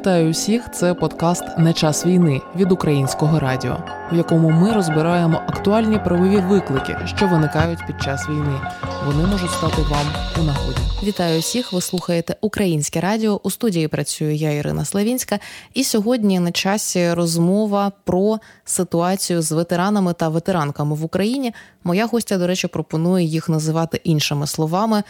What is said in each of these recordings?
Вітаю усіх! Це подкаст Не час війни від українського радіо, в якому ми розбираємо актуальні правові виклики, що виникають під час війни. Вони можуть стати вам у нагоді. Вітаю усіх! Ви слухаєте Українське радіо. У студії працюю я, Ірина Славінська. І сьогодні на часі розмова про ситуацію з ветеранами та ветеранками в Україні. Моя гостя, до речі, пропонує їх називати іншими словами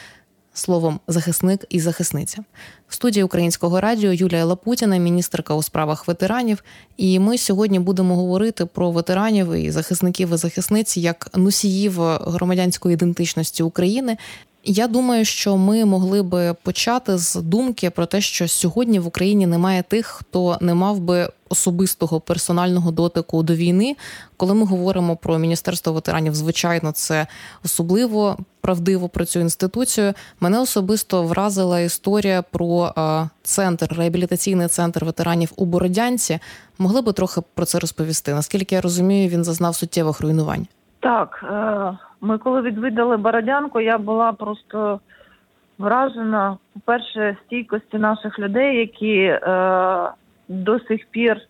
словом захисник і захисниця. В студії українського радіо Юлія Лапутіна, міністерка у справах ветеранів. І ми сьогодні будемо говорити про ветеранів і захисників і захисниць як носіїв громадянської ідентичності України. Я думаю, що ми могли би почати з думки про те, що сьогодні в Україні немає тих, хто не мав би особистого персонального дотику до війни. Коли ми говоримо про міністерство ветеранів, звичайно, це особливо правдиво про цю інституцію. Мене особисто вразила історія про центр, реабілітаційний центр ветеранів у Бородянці. Могли би трохи про це розповісти? Наскільки я розумію, він зазнав суттєвих руйнувань. Так, е, ми коли відвідали Бородянку, я була просто вражена, по-перше, стійкості наших людей, які е, до сих пір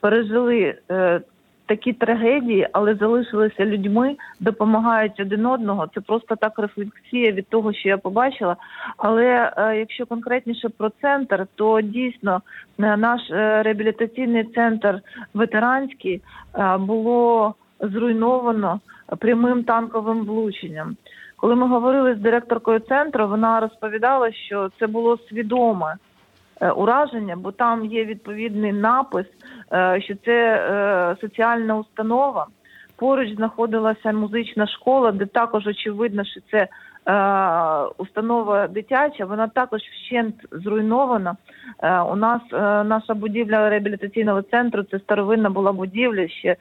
пережили е, такі трагедії, але залишилися людьми, допомагають один одного. Це просто так рефлексія від того, що я побачила. Але якщо конкретніше про центр, то дійсно наш реабілітаційний центр ветеранський було зруйновано прямим танковим влученням. Коли ми говорили з директоркою центру, вона розповідала, що це було свідоме е, ураження, бо там є відповідний напис, е, що це е, соціальна установа. Поруч знаходилася музична школа, де також очевидно, що це установа дитяча, вона також вщент зруйнована. Е, у нас е, наша будівля реабілітаційного центру це старовинна була будівля ще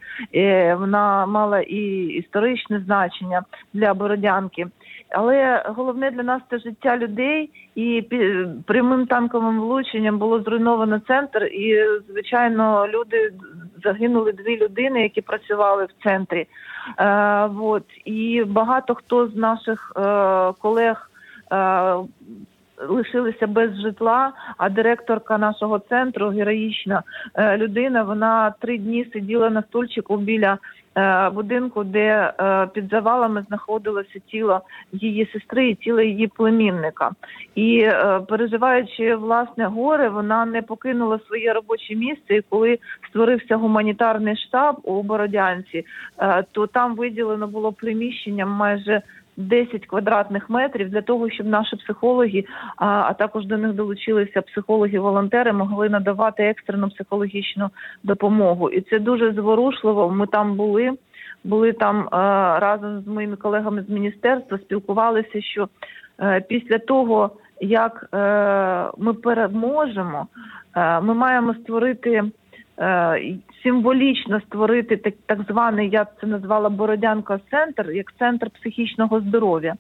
вона мала і історичне значення для Бородянки. Але головне для нас це життя людей, і прямим танковим влученням було зруйновано центр. І звичайно, люди загинули дві людини, які працювали в центрі. Е, вот. І багато хто з наших е, колег. Е, лишилися без житла, а директорка нашого центру, героїчна е, людина, вона три дні сиділа на стульчику біля будинку, де е, під завалами знаходилося тіло її сестри і тіло її племінника. І е, переживаючи власне горе, вона не покинула своє робоче місце. І коли створився гуманітарний штаб у Бородянці, то там виділено було приміщення майже. 10 квадратних метрів для того, щоб наші психологи, а також до них долучилися психологи-волонтери, могли надавати екстрену психологічну допомогу. І це дуже зворушливо. Ми там були, були там разом з моїми колегами з міністерства, спілкувалися, що е, після того як е, ми переможемо, е, ми маємо створити. Е, символічно створити так так званий, я це назвала Бородянка центр як центр психічного здоров'я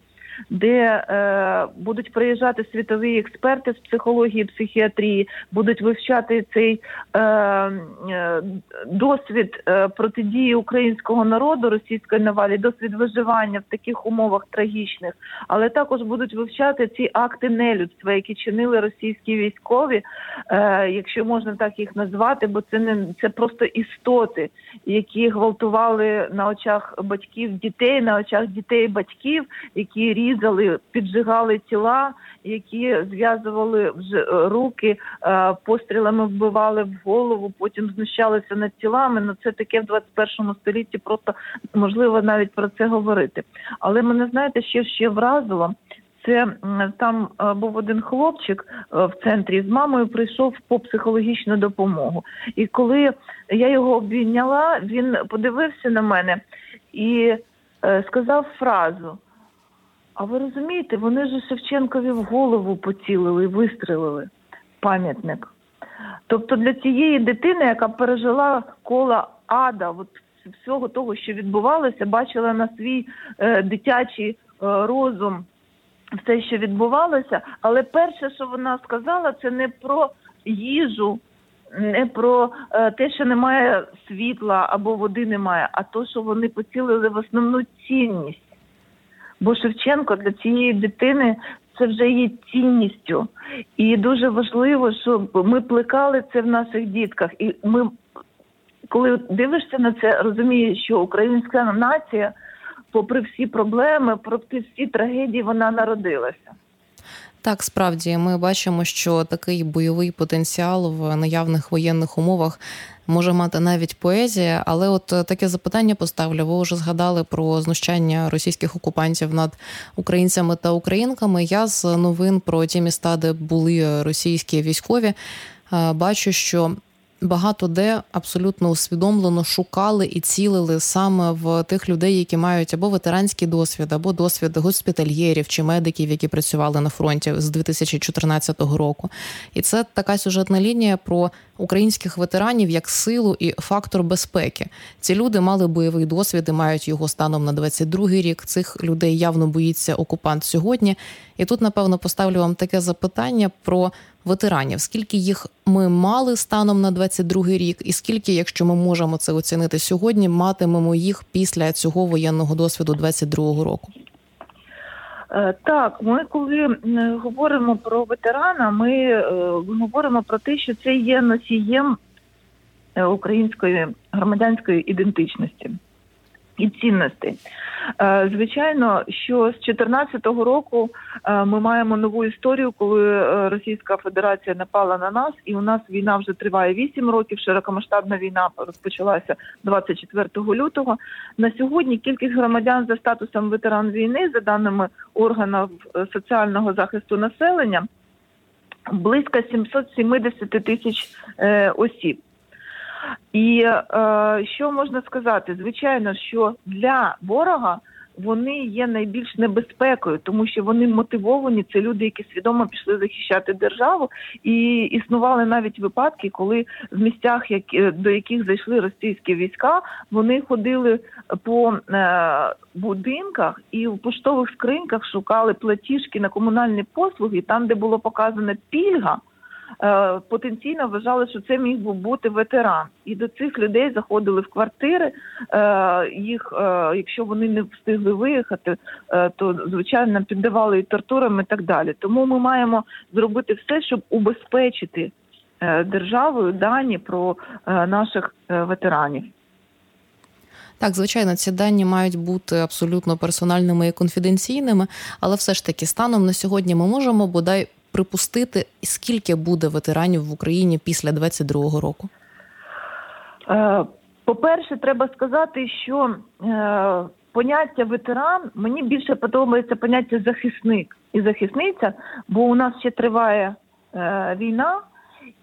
де е, будуть приїжджати світові експерти з психології, психіатрії, будуть вивчати цей е, е, досвід е, протидії українського народу російської навалі, досвід виживання в таких умовах трагічних, але також будуть вивчати ці акти нелюдства, які чинили російські військові, е, якщо можна так їх назвати, бо це не це просто істоти, які гвалтували на очах батьків дітей, на очах дітей батьків, які різали, піджигали тіла, які зв'язували руки, е, пострілами вбивали в голову, потім знущалися над тілами. Ну це таке в 21 столітті. Просто можливо навіть про це говорити. Але мене знаєте, що ще вразило. Це там е, був один хлопчик е, в центрі з мамою прийшов по психологічну допомогу. І коли я його обійняла, він подивився на мене і сказав фразу: а ви розумієте, вони ж Шевченкові в голову поцілили і вистрелили пам'ятник. Тобто для цієї дитини, яка пережила кола ада, от всього того, що відбувалося, бачила на свій е, дитячий е, розум все, що відбувалося. Але перше, що вона сказала, це не про їжу, не про е, те, що немає світла або води немає, а то, що вони поцілили в основну цінність. Бо Шевченко для цієї дитини це вже є цінністю, і дуже важливо, щоб ми плекали це в наших дітках. І ми, коли дивишся на це, розумієш, що українська нація, попри всі проблеми, попри всі трагедії, вона народилася. Так, справді ми бачимо, що такий бойовий потенціал в наявних воєнних умовах може мати навіть поезія. Але от таке запитання поставлю. Ви вже згадали про знущання російських окупантів над українцями та українками. Я з новин про ті міста, де були російські військові, бачу, що багато де абсолютно усвідомлено шукали і цілили саме в тих людей, які мають або ветеранський досвід, або досвід госпітальєрів чи медиків, які працювали на фронті з 2014 року. І це така сюжетна лінія про українських ветеранів як силу і фактор безпеки. Ці люди мали бойовий досвід і мають його станом на 22-й рік. Цих людей явно боїться окупант сьогодні. І тут, напевно, поставлю вам таке запитання про ветеранів. Скільки їх ми мали станом на 22-й рік, і скільки, якщо ми можемо це оцінити сьогодні, матимемо їх після цього воєнного досвіду 22-го року? Е, так, ми коли говоримо про ветерана, ми е, говоримо про те, що це є носієм е, української громадянської ідентичності і цінностей. Е, звичайно, що з 2014 року е, ми маємо нову історію, коли е, Російська Федерація напала на нас, і у нас війна вже триває 8 років. Широкомасштабна війна розпочалася 24 лютого. На сьогодні кількість громадян за статусом ветеран війни, за даними органів соціального захисту населення, близько 770 тисяч осіб. І е, що можна сказати? Звичайно, що для ворога вони є найбільш небезпекою, тому що вони мотивовані. Це люди, які свідомо пішли захищати державу, і існували навіть випадки, коли в місцях, які до яких зайшли російські війська, вони ходили по е, будинках і в поштових скриньках шукали платіжки на комунальні послуги, там де було показано пільга. Е, потенційно вважали, що це міг би бути ветеран, і до цих людей заходили в квартири. Е, їх, е, якщо вони не встигли виїхати, то звичайно піддавали і тортурам і так далі. Тому ми маємо зробити все, щоб убезпечити державою дані про наших ветеранів. Так, звичайно, ці дані мають бути абсолютно персональними і конфіденційними, але все ж таки, станом на сьогодні ми можемо бодай припустити, скільки буде ветеранів в Україні після 22-го року? Е, по-перше, треба сказати, що е, поняття ветеран мені більше подобається поняття захисник і захисниця, бо у нас ще триває е, війна,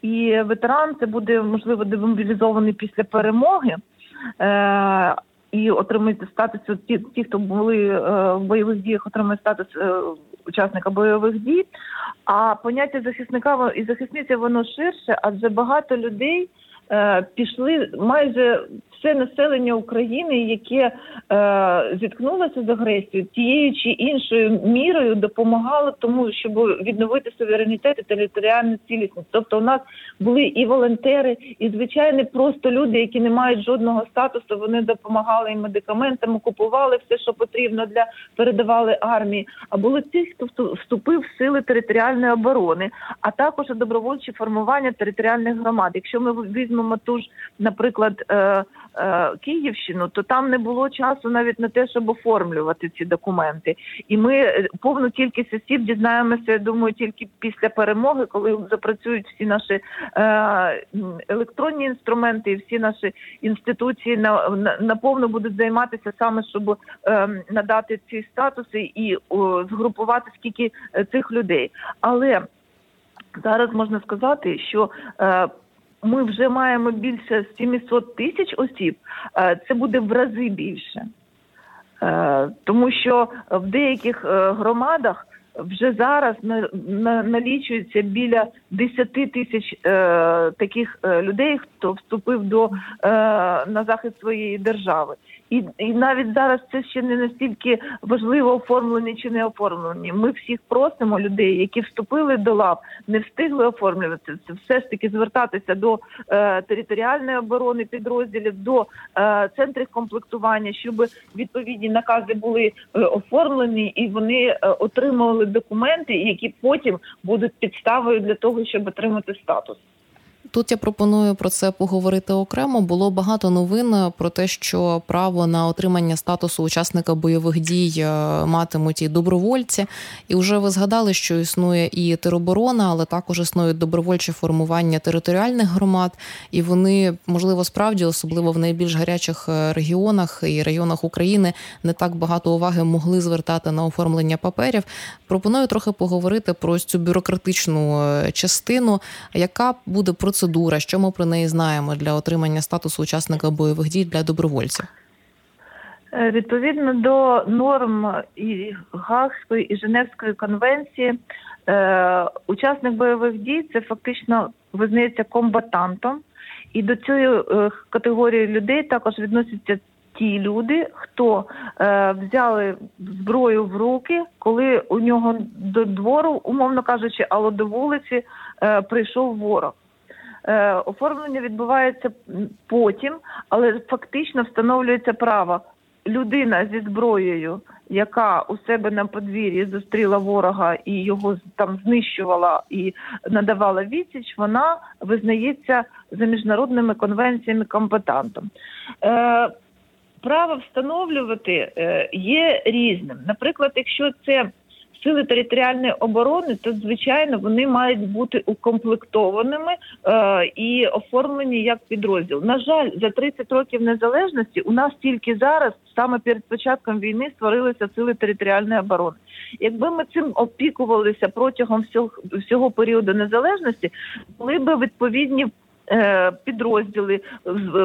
і ветеран це буде можливо демобілізований після перемоги. І отримують статус ті, ті, хто були е, в бойових діях, отримують статус е, учасника бойових дій. А поняття захисника і захисниця воно ширше, адже багато людей е, пішли майже все населення України, яке е, зіткнулося з агресією, тією чи іншою мірою допомагало тому, щоб відновити суверенітет і територіальну цілісність. Тобто, у нас були і волонтери, і звичайні просто люди, які не мають жодного статусу. Вони допомагали і медикаментами, купували все, що потрібно для передавали армії. А були ті, хто вступив в сили територіальної оборони, а також добровольчі формування територіальних громад. Якщо ми візьмемо ту ж, наприклад. Е, Київщину, то там не було часу навіть на те, щоб оформлювати ці документи. І ми е, повну кількість осіб дізнаємося. я Думаю, тільки після перемоги, коли запрацюють всі наші е, електронні інструменти, і всі наші інституції на, на наповно будуть займатися саме, щоб надати ці статуси і згрупувати скільки цих людей. Але зараз можна сказати, що ми вже маємо більше 700 тисяч осіб, е, це буде в рази більше, е, тому що в деяких е, громадах вже зараз налічується біля 10 тисяч таких людей, хто вступив до на захист своєї держави. І і навіть зараз це ще не настільки важливо оформлені чи не оформлені. Ми всіх просимо людей, які вступили до лав, не встигли оформлювати це, все ж таки звертатися до е, територіальної оборони підрозділів, до е, центрів комплектування, щоб відповідні накази були е, оформлені і вони е, підготовили документи, які потім будуть підставою для того, щоб отримати статус. Тут я пропоную про це поговорити окремо. Було багато новин про те, що право на отримання статусу учасника бойових дій е, матимуть і добровольці. І вже ви згадали, що існує і тероборона, але також існують добровольчі формування територіальних громад, і вони можливо справді, особливо в найбільш гарячих е, регіонах і районах України, не так багато уваги могли звертати на оформлення паперів. Пропоную трохи поговорити про цю бюрократичну е, частину, яка буде процедура процедура? Що ми про неї знаємо для отримання статусу учасника бойових дій для добровольців? Е, відповідно до норм і Гаагської і Женевської конвенції, е, учасник бойових дій це фактично визнається комбатантом, і до цієї е, категорії людей також відносяться ті люди, хто взяли зброю в руки, коли у нього до двору, умовно кажучи, або до вулиці прийшов ворог. Е, оформлення відбувається потім, але фактично встановлюється право. Людина зі зброєю, яка у себе на подвір'ї зустріла ворога і його там знищувала і надавала відсіч, вона визнається за міжнародними конвенціями компетентом. Е, Право встановлювати е, є різним. Наприклад, якщо це сили територіальної оборони, то звичайно вони мають бути укомплектованими е, і оформлені як підрозділ. На жаль, за 30 років незалежності у нас тільки зараз, саме перед початком війни, створилися сили територіальної оборони. Якби ми цим опікувалися протягом всього всього періоду незалежності, були б відповідні підрозділи,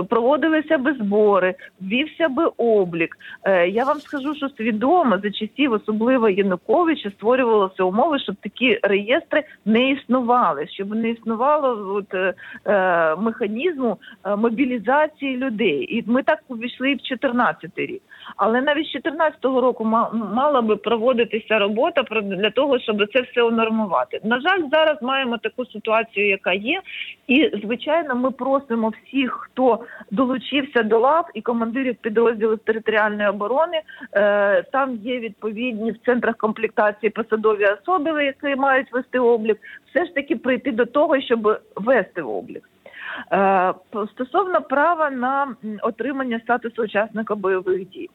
проводилися би збори, ввівся би облік. Е, я вам скажу, що свідомо за часів, особливо Януковича, створювалися умови, щоб такі реєстри не існували, щоб не існувало от, е, механізму мобілізації людей. І ми так увійшли в 2014 рік. Але навіть з 2014 року мала би проводитися робота для того, щоб це все унормувати. На жаль, зараз маємо таку ситуацію, яка є, і звичайно ми просимо всіх, хто долучився до лав і командирів підрозділів територіальної оборони. Е, там є відповідні в центрах комплектації посадові особи, які мають вести облік, все ж таки прийти до того, щоб вести облік. Е, стосовно права на отримання статусу учасника бойових дій,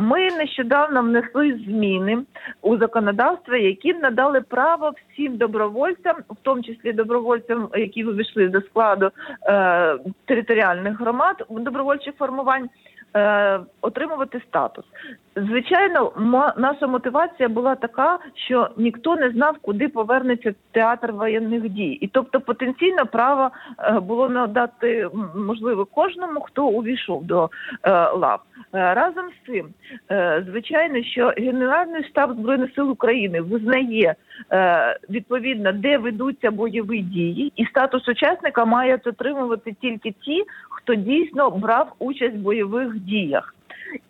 ми нещодавно внесли зміни у законодавство, які надали право всім добровольцям, в тому числі добровольцям, які вийшли до складу е, територіальних громад добровольчих формувань. Е, отримувати статус. Звичайно, наша мотивація була така, що ніхто не знав, куди повернеться театр воєнних дій, і тобто потенційно право е, було надати можливо кожному, хто увійшов до е, лав. Разом з цим, звичайно, що Генеральний штаб збройних сил України визнає відповідно, де ведуться бойові дії, і статус учасника мають отримувати тільки ті, хто дійсно брав участь в бойових діях.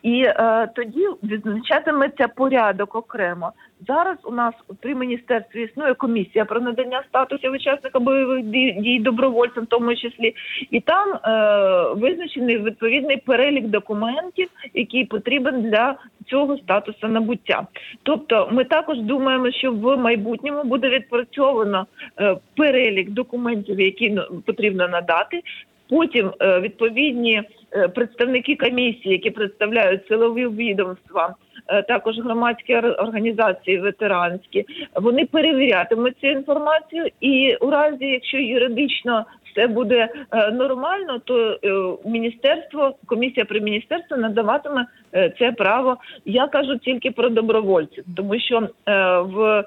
І е, тоді відзначатиметься порядок окремо. Зараз у нас при міністерстві існує комісія про надання статусів учасника бойових дій добровольцям, в тому числі, і там е, визначений відповідний перелік документів, який потрібен для цього статусу набуття. Тобто, ми також думаємо, що в майбутньому буде відпрацьовано е, перелік документів, які потрібно надати. Потім е, відповідні е, представники комісії, які представляють силові відомства, е, також громадські організації ветеранські, вони перевірятимуть цю інформацію, і у разі, якщо юридично все буде нормально, то міністерство, комісія при міністерстві надаватиме це право. Я кажу тільки про добровольців, тому що в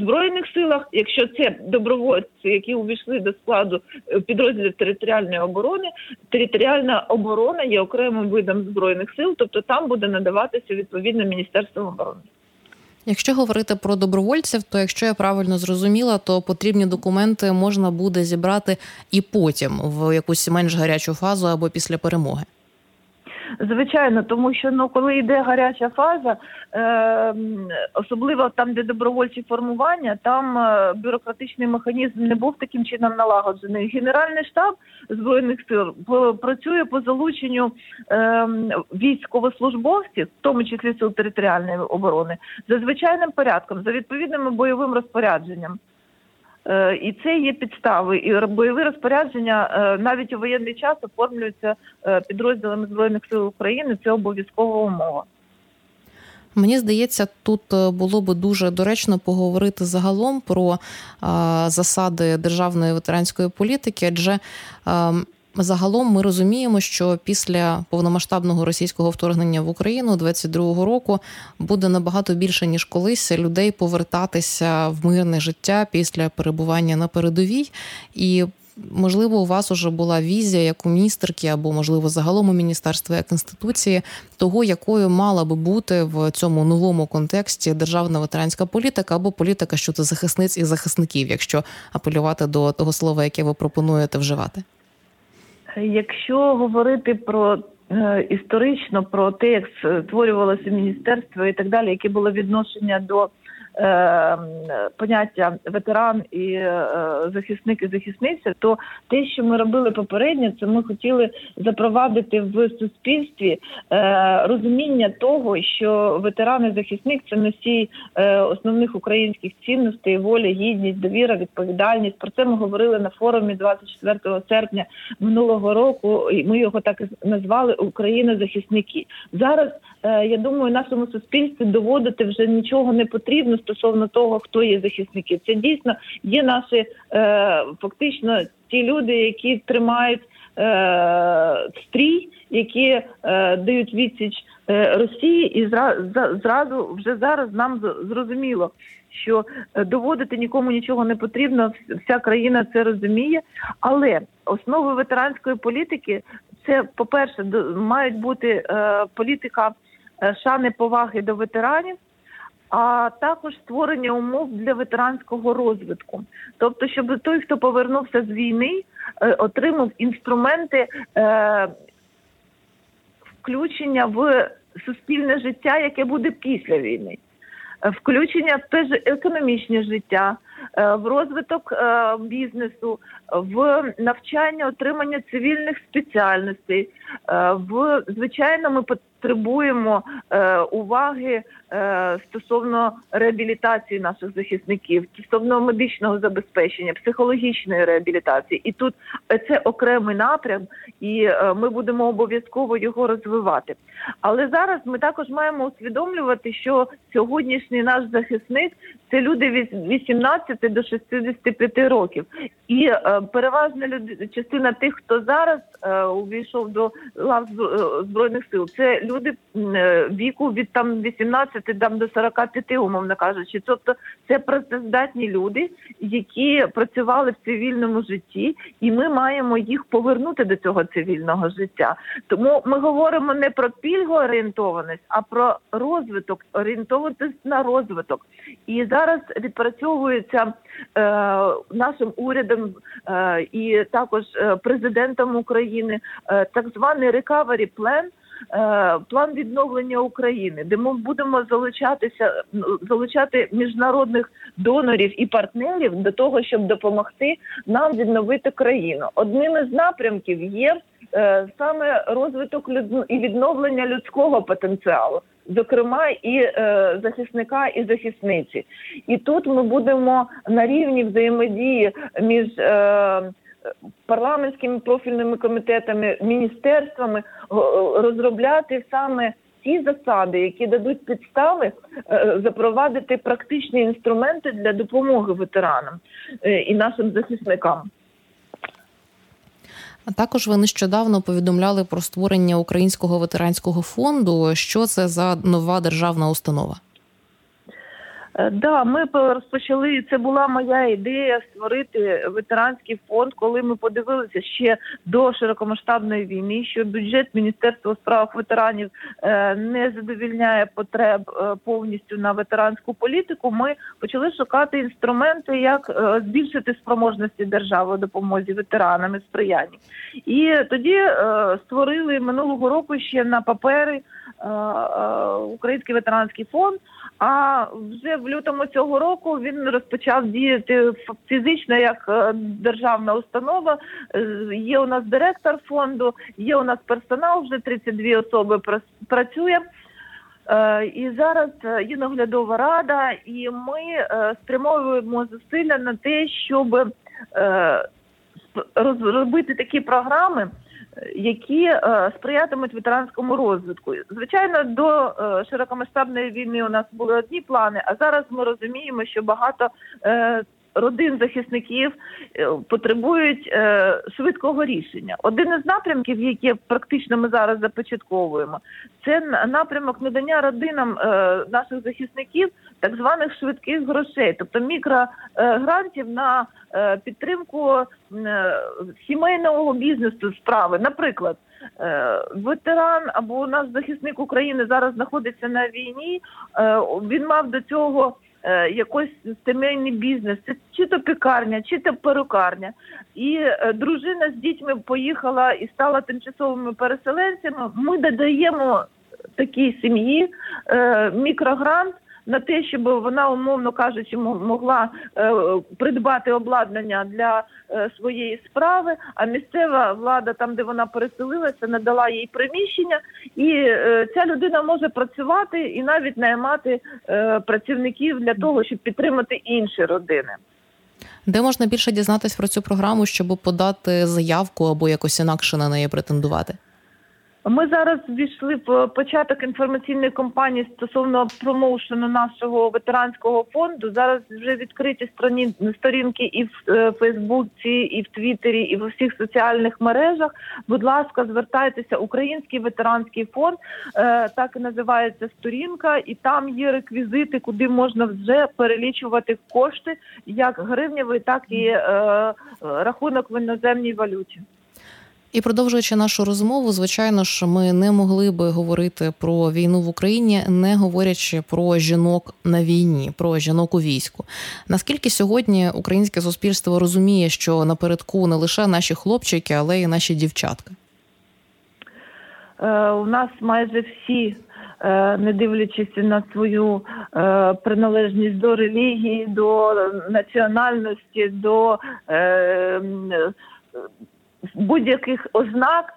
збройних силах, якщо це добровольці, які увійшли до складу підрозділів територіальної оборони. Територіальна оборона є окремим видом збройних сил, тобто там буде надаватися відповідно Міністерством оборони. Якщо говорити про добровольців, то якщо я правильно зрозуміла, то потрібні документи можна буде зібрати і потім в якусь менш гарячу фазу або після перемоги. Звичайно, тому що ну коли йде гаряча фаза, е, особливо там, де добровольчі формування, там е, бюрократичний механізм не був таким чином налагоджений. Генеральний штаб збройних сил працює по залученню е, військовослужбовців, в тому числі сил територіальної оборони, за звичайним порядком, за відповідним бойовим розпорядженням. Е, і це є підстави. І бойові розпорядження е, навіть у воєнний час оформлюються е, підрозділами збройних сил України. Це обов'язкова умова. Мені здається, тут було би дуже доречно поговорити загалом про засади державної ветеранської політики, адже ем, Загалом ми розуміємо, що після повномасштабного російського вторгнення в Україну 22-го року буде набагато більше ніж колись людей повертатися в мирне життя після перебування на передовій і. Можливо, у вас уже була візія як у міністерки, або, можливо, загалом у міністерства як інституції, того, якою мала би бути в цьому новому контексті державна ветеранська політика або політика щодо захисниць і захисників, якщо апелювати до того слова, яке ви пропонуєте вживати. Якщо говорити про е, історично про те, як створювалося міністерство і так далі, яке було відношення до поняття ветеран і е, захисник і захисниця, то те, що ми робили попередньо, це ми хотіли запровадити в суспільстві е, розуміння того, що ветеран і захисник це носій основних українських цінностей, воля, гідність, довіра, відповідальність. Про це ми говорили на форумі 24 серпня минулого року. і Ми його так і назвали Україна захисники. Зараз я думаю, нашому суспільстві доводити вже нічого не потрібно стосовно того, хто є захисники. Це дійсно є наші е, фактично ті люди, які тримають е, стрій, які е, дають відсіч е, Росії, і зра, зразу вже зараз нам зрозуміло. Що е, доводити нікому нічого не потрібно, вся країна це розуміє. Але основи ветеранської політики це, по-перше, мають бути е, політика е, шани поваги до ветеранів, а також створення умов для ветеранського розвитку, тобто, щоб той, хто повернувся з війни, е, отримав інструменти е, включення в суспільне життя, яке буде після війни. Е, включення в те ж економічне життя, в розвиток бізнесу, в навчання отримання цивільних спеціальностей. В звичайно, ми потребуємо уваги Е, стосовно реабілітації наших захисників, стосовно медичного забезпечення, психологічної реабілітації, і тут це окремий напрям, і е, ми будемо обов'язково його розвивати. Але зараз ми також маємо усвідомлювати, що сьогоднішній наш захисник це люди від 18 до 65 років, і е, переважна люд... частина тих, хто зараз увійшов до лав збройних сил, це люди віку від там 18 15 там до 45, умовно кажучи. Тобто це працездатні люди, які працювали в цивільному житті, і ми маємо їх повернути до цього цивільного життя. Тому ми говоримо не про пільгоорієнтованість, а про розвиток, орієнтуватись на розвиток. І зараз відпрацьовується е, нашим урядом е, і також е, президентом України е, так званий recovery plan – Е, план відновлення України, де ми будемо залучатися, залучати міжнародних донорів і партнерів до того, щоб допомогти нам відновити країну. Одним із напрямків є е, саме розвиток і відновлення людського потенціалу. Зокрема, і е, захисника і захисниці, і тут ми будемо на рівні взаємодії між е, парламентськими профільними комітетами, міністерствами розробляти саме ті засади, які дадуть підстави е, запровадити практичні інструменти для допомоги ветеранам е, і нашим захисникам. А також ви нещодавно повідомляли про створення українського ветеранського фонду. Що це за нова державна установа? Е, да, ми розпочали. Це була моя ідея створити ветеранський фонд, коли ми подивилися ще до широкомасштабної війни, що бюджет Міністерства у справах ветеранів е, не задовільняє потреб е, повністю на ветеранську політику. Ми почали шукати інструменти, як збільшити спроможності держави у допомозі ветеранам і сприяння. І тоді створили минулого року ще на папери Український ветеранський фонд. А вже в лютому цього року він розпочав діяти фізично як е, державна установа. Е, є у нас директор фонду, є у нас персонал, вже 32 особи працює. Е, і зараз є наглядова рада, і ми спрямовуємо зусилля на те, щоб розробити такі програми які е, сприятимуть ветеранському розвитку. Звичайно, до е, широкомасштабної війни у нас були одні плани, а зараз ми розуміємо, що багато е, родин захисників е, потребують е, швидкого рішення. Один із напрямків, які практично ми зараз започатковуємо, це напрямок надання родинам е, наших захисників так званих швидких грошей, тобто мікрогрантів на підтримку сімейного бізнесу справи. Наприклад, ветеран або наш захисник України зараз знаходиться на війні. Він мав до цього. Е, якийсь сімейний бізнес, чи то пікарня, чи то перукарня. І е, дружина з дітьми поїхала і стала тимчасовими переселенцями. Ми додаємо такій сім'ї е, мікрогрант на те, щоб вона, умовно кажучи, могла е, придбати обладнання для е, своєї справи. А місцева влада, там де вона переселилася, надала їй приміщення, і е, ця людина може працювати і навіть наймати працівників для того, щоб підтримати інші родини. Де можна більше дізнатись про цю програму, щоб подати заявку або якось інакше на неї претендувати? Ми зараз ввійшли в початок інформаційної кампанії стосовно промоушену нашого ветеранського фонду. Зараз вже відкриті сторінки і в е, Фейсбуці, і в Твіттері, і в усіх соціальних мережах. Будь ласка, звертайтеся, Український ветеранський фонд е, так і називається сторінка, і там є реквізити, куди можна вже перелічувати кошти, як гривневий, так і е, рахунок в іноземній валюті. І продовжуючи нашу розмову, звичайно ж, ми не могли би говорити про війну в Україні, не говорячи про жінок на війні, про жінок у війську. Наскільки сьогодні українське суспільство розуміє, що напередку не лише наші хлопчики, але й наші дівчатка? Е, у нас майже всі. Е, не дивлячись на свою е, приналежність до релігії, до національності, до е, будь-яких ознак,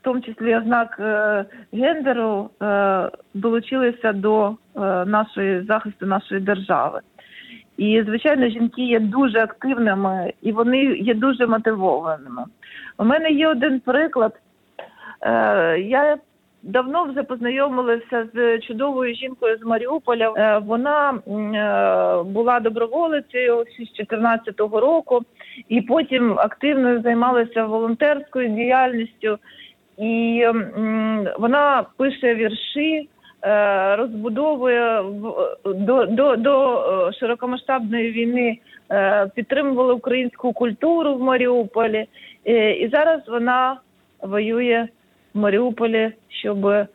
в тому числі ознак е, гендеру, е, долучилися до е, нашої захисту нашої держави. І, звичайно, жінки є дуже активними і вони є дуже мотивованими. У мене є один приклад. Я давно вже познайомилася з чудовою жінкою з Маріуполя. Е, вона е, була доброволицею з 2014 року, і потім активно займалася волонтерською діяльністю, і вона пише вірші. Е, розбудовує до до, до широкомасштабної війни, підтримувала українську культуру в Маріуполі, і зараз вона воює в Маріуполі, щоб е,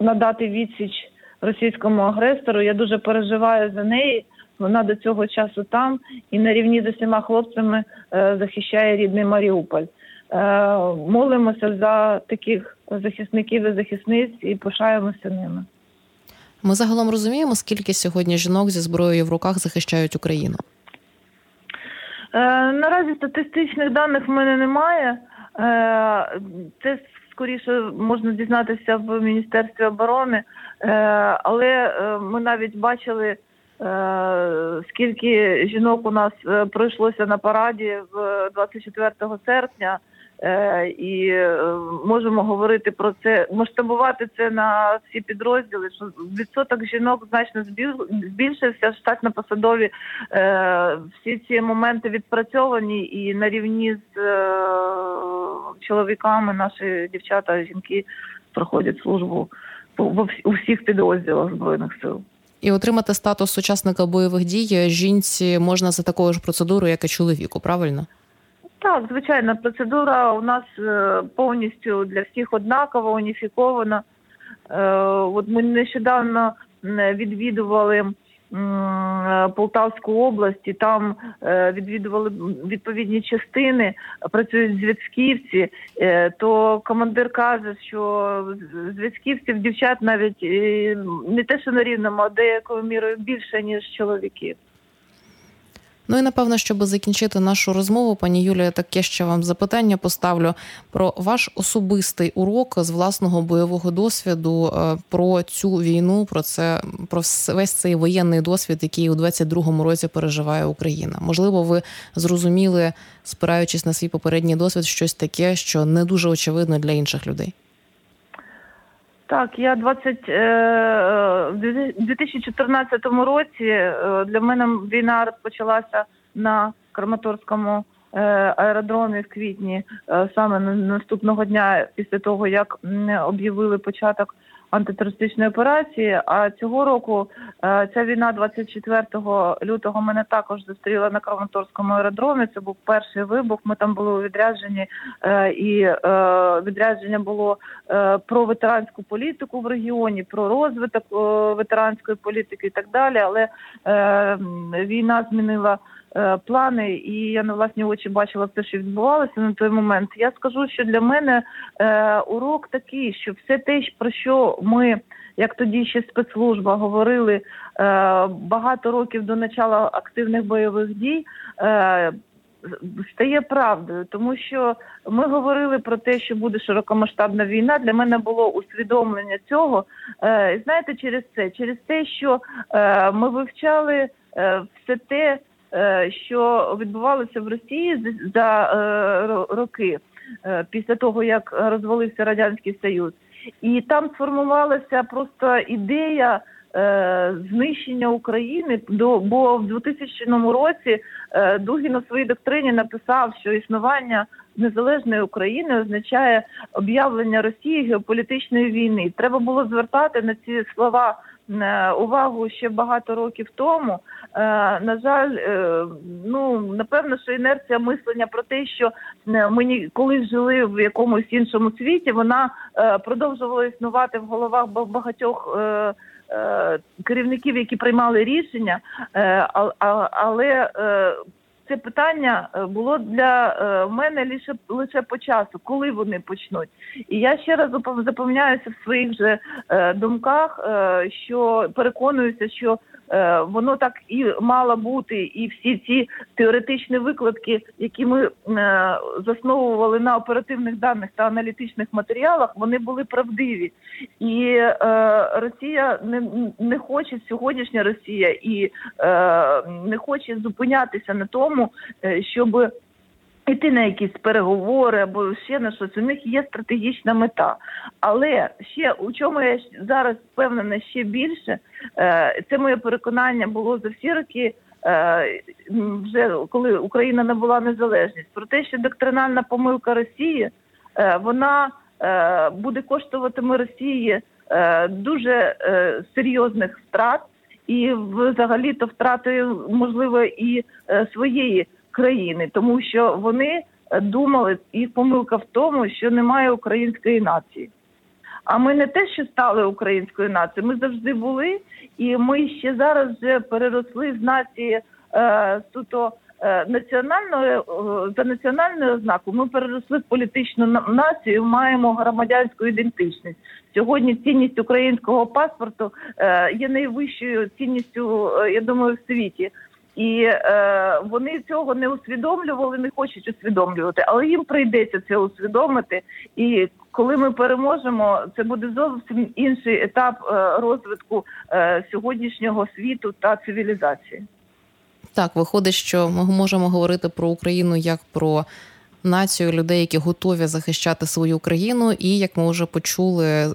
надати відсіч російському агресору. Я дуже переживаю за неї. Вона до цього часу там і на рівні з усіма хлопцями е, захищає рідний Маріуполь. Е, молимося за таких захисників і захисниць і пишаємося ними. Ми загалом розуміємо, скільки сьогодні жінок зі зброєю в руках захищають Україну. Е, наразі статистичних даних в мене немає. Е, це скоріше можна дізнатися в міністерстві оборони, е, але е, ми навіть бачили. Скільки жінок у нас пройшлося на параді в 24 серпня, і можемо говорити про це, масштабувати це на всі підрозділи. Що відсоток жінок значно збільшився, штатно посадові е, всі ці моменти відпрацьовані і на рівні з чоловіками наші дівчата, жінки проходять службу у всіх підрозділах збройних сил. І отримати статус учасника бойових дій жінці можна за такою ж процедурою, як і чоловіку, правильно? Так, звичайно, процедура у нас е, повністю для всіх однакова, уніфікована. Е, от ми нещодавно відвідували Полтавську область, і там е, відвідували відповідні частини, працюють зв'язківці. То командир каже, що зв'язківців дівчат навіть не те, що на рівному, а деякою мірою більше ніж чоловіків. Ну і напевно, щоб закінчити нашу розмову, пані Юлія, таке ще вам запитання поставлю про ваш особистий урок з власного бойового досвіду е, про цю війну, про це про весь цей воєнний досвід, який у 22-му році переживає Україна. Можливо, ви зрозуміли, спираючись на свій попередній досвід, щось таке, що не дуже очевидно для інших людей. Так, я 20, е, в 2014 році е, для мене війна розпочалася на Краматорському е, аеродромі в квітні, саме наступного дня після того, як об'явили початок антитерористичної операції. А цього року е, ця війна 24 лютого мене також зустріла на Краматорському аеродромі. Це був перший вибух. Ми там були у відрядженні, е, і е, відрядження було про ветеранську політику в регіоні, про розвиток ветеранської політики і так далі. Але війна змінила. Е, плани, і я на власні очі бачила все, що відбувалося на той момент. Я скажу, що для мене е, урок такий, що все те, про що ми, як тоді ще спецслужба, говорили е, багато років до начала активних бойових дій. Е, Стає правдою, тому що ми говорили про те, що буде широкомасштабна війна. Для мене було усвідомлення цього. Е, знаєте, через це, через те, що ми вивчали все те, що відбувалося в Росії за е, роки е, після того, як розвалився радянський союз, і там сформувалася просто ідея. Знищення України до бо в 2000 році Дугін у своїй доктрині написав, що існування незалежної України означає об'явлення Росії геополітичної війни. Треба було звертати на ці слова увагу ще багато років тому. Е, на жаль, е, ну напевно, що інерція мислення про те, що е, ми колись жили в якомусь іншому світі, вона продовжувала існувати в головах багатьох. Керівників, які приймали рішення, але це питання було для мене лише лише по часу, коли вони почнуть. І я ще раз запевняюся в своїх же думках, що переконуюся, що Е, воно так і мало бути, і всі ці теоретичні викладки, які ми е, засновували на оперативних даних та аналітичних матеріалах, вони були правдиві, і е, Росія не не хоче сьогоднішня Росія і не хоче зупинятися на тому, щоб Іти на якісь переговори або ще на щось, у них є стратегічна мета. Але ще у чому я зараз впевнена ще більше, е, це моє переконання було за всі роки, е, вже коли Україна набула незалежність, про те, що доктринальна помилка Росії е, вона буде коштуватиме Росії дуже серйозних втрат, і взагалі то втратою можливо і своєї країни, тому що вони е, думали, їх помилка в тому, що немає української нації. А ми не те, що стали українською нацією, ми завжди були, і ми ще зараз вже переросли з нації е, суто е, національної е, за національною ознакою. Ми переросли в політичну націю, маємо громадянську ідентичність. Сьогодні цінність українського паспорту е, є найвищою цінністю, е, я думаю, в світі. І е, вони цього не усвідомлювали, не хочуть усвідомлювати, але їм прийдеться це усвідомити. І коли ми переможемо, це буде зовсім інший етап е, розвитку е, сьогоднішнього світу та цивілізації. Так, виходить, що ми можемо говорити про Україну як про націю людей, які готові захищати свою країну, і як ми вже почули.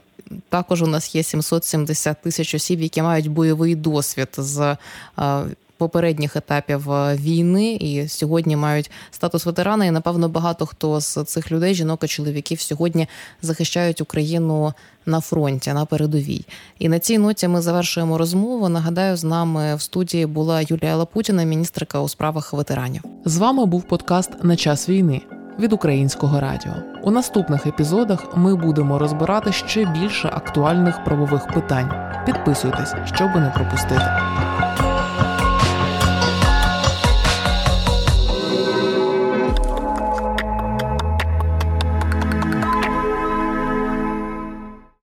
Також у нас є 770 тисяч осіб, які мають бойовий досвід з попередніх етапів е, війни і сьогодні мають статус ветерана. І напевно багато хто з цих людей, жінок і чоловіків, сьогодні захищають Україну на фронті на передовій. І на цій ноті ми завершуємо розмову. Нагадаю, з нами в студії була Юлія Лапутіна, міністрика у справах ветеранів. З вами був подкаст на час війни від українського радіо. У наступних епізодах ми будемо розбирати ще більше актуальних правових питань. Підписуйтесь, щоб не пропустити.